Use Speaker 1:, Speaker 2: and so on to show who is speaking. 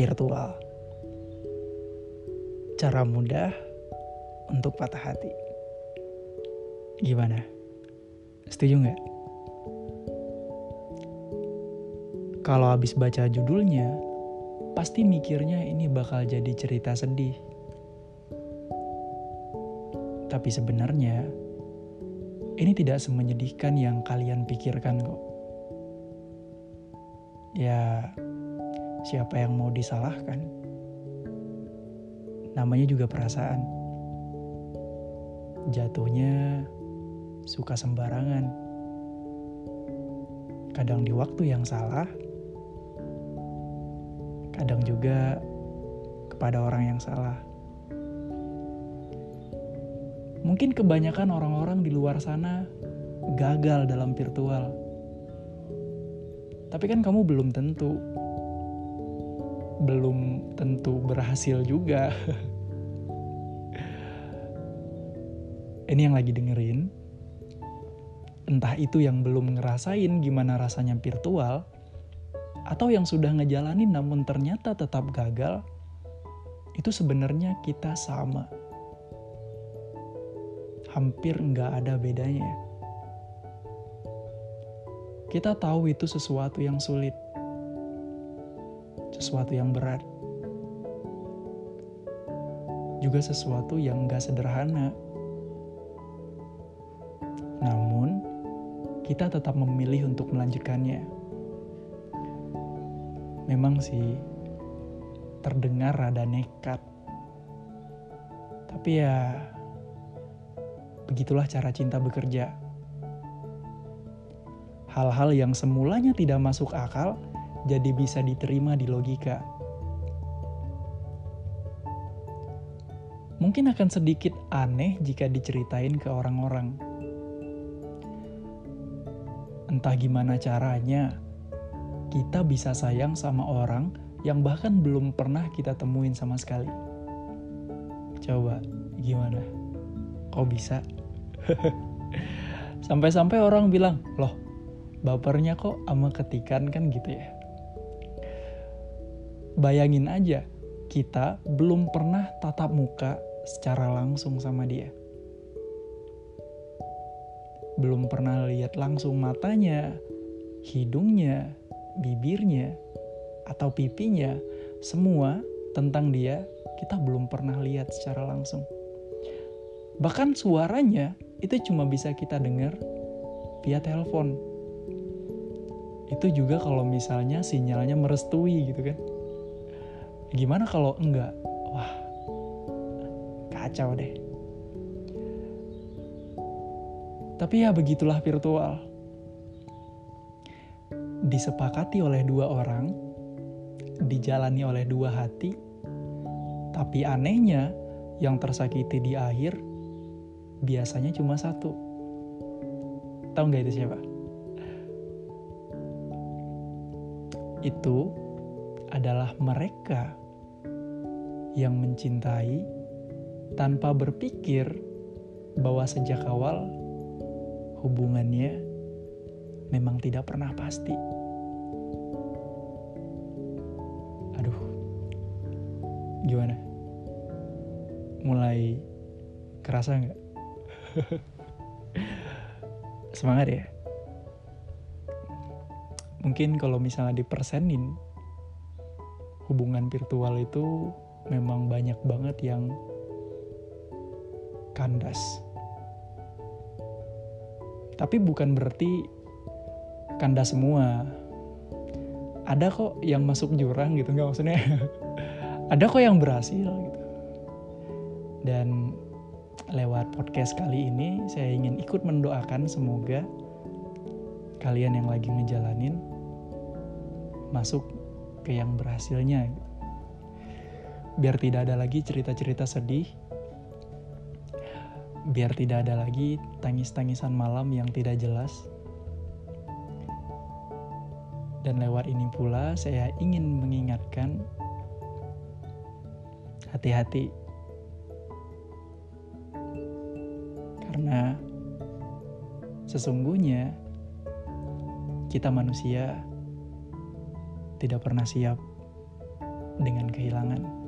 Speaker 1: virtual. Cara mudah untuk patah hati. Gimana? Setuju nggak? Kalau habis baca judulnya, pasti mikirnya ini bakal jadi cerita sedih. Tapi sebenarnya, ini tidak semenyedihkan yang kalian pikirkan kok. Ya, siapa yang mau disalahkan? Namanya juga perasaan. Jatuhnya suka sembarangan. Kadang di waktu yang salah, kadang juga kepada orang yang salah. Mungkin kebanyakan orang-orang di luar sana gagal dalam virtual tapi kan kamu belum tentu belum tentu berhasil juga. Ini yang lagi dengerin, entah itu yang belum ngerasain gimana rasanya virtual, atau yang sudah ngejalanin namun ternyata tetap gagal, itu sebenarnya kita sama. Hampir nggak ada bedanya. Kita tahu itu sesuatu yang sulit, sesuatu yang berat, juga sesuatu yang gak sederhana. Namun, kita tetap memilih untuk melanjutkannya. Memang sih, terdengar rada nekat. Tapi ya, begitulah cara cinta bekerja hal-hal yang semulanya tidak masuk akal jadi bisa diterima di logika. Mungkin akan sedikit aneh jika diceritain ke orang-orang. Entah gimana caranya, kita bisa sayang sama orang yang bahkan belum pernah kita temuin sama sekali. Coba, gimana? Kok bisa? Sampai-sampai orang bilang, loh bapernya kok sama ketikan kan gitu ya. Bayangin aja, kita belum pernah tatap muka secara langsung sama dia. Belum pernah lihat langsung matanya, hidungnya, bibirnya, atau pipinya, semua tentang dia kita belum pernah lihat secara langsung. Bahkan suaranya itu cuma bisa kita dengar via telepon itu juga kalau misalnya sinyalnya merestui gitu kan gimana kalau enggak? Wah kacau deh. Tapi ya begitulah virtual. Disepakati oleh dua orang dijalani oleh dua hati tapi anehnya yang tersakiti di akhir biasanya cuma satu. Tahu nggak itu siapa? Itu adalah mereka yang mencintai tanpa berpikir bahwa sejak awal hubungannya memang tidak pernah pasti. Aduh, gimana? Mulai kerasa nggak? Semangat ya? mungkin kalau misalnya dipersenin hubungan virtual itu memang banyak banget yang kandas. Tapi bukan berarti kandas semua. Ada kok yang masuk jurang gitu nggak maksudnya? Ada kok yang berhasil gitu. Dan lewat podcast kali ini saya ingin ikut mendoakan semoga kalian yang lagi ngejalanin masuk ke yang berhasilnya biar tidak ada lagi cerita-cerita sedih. Biar tidak ada lagi tangis-tangisan malam yang tidak jelas. Dan lewat ini pula saya ingin mengingatkan hati-hati. Karena sesungguhnya kita manusia tidak pernah siap dengan kehilangan.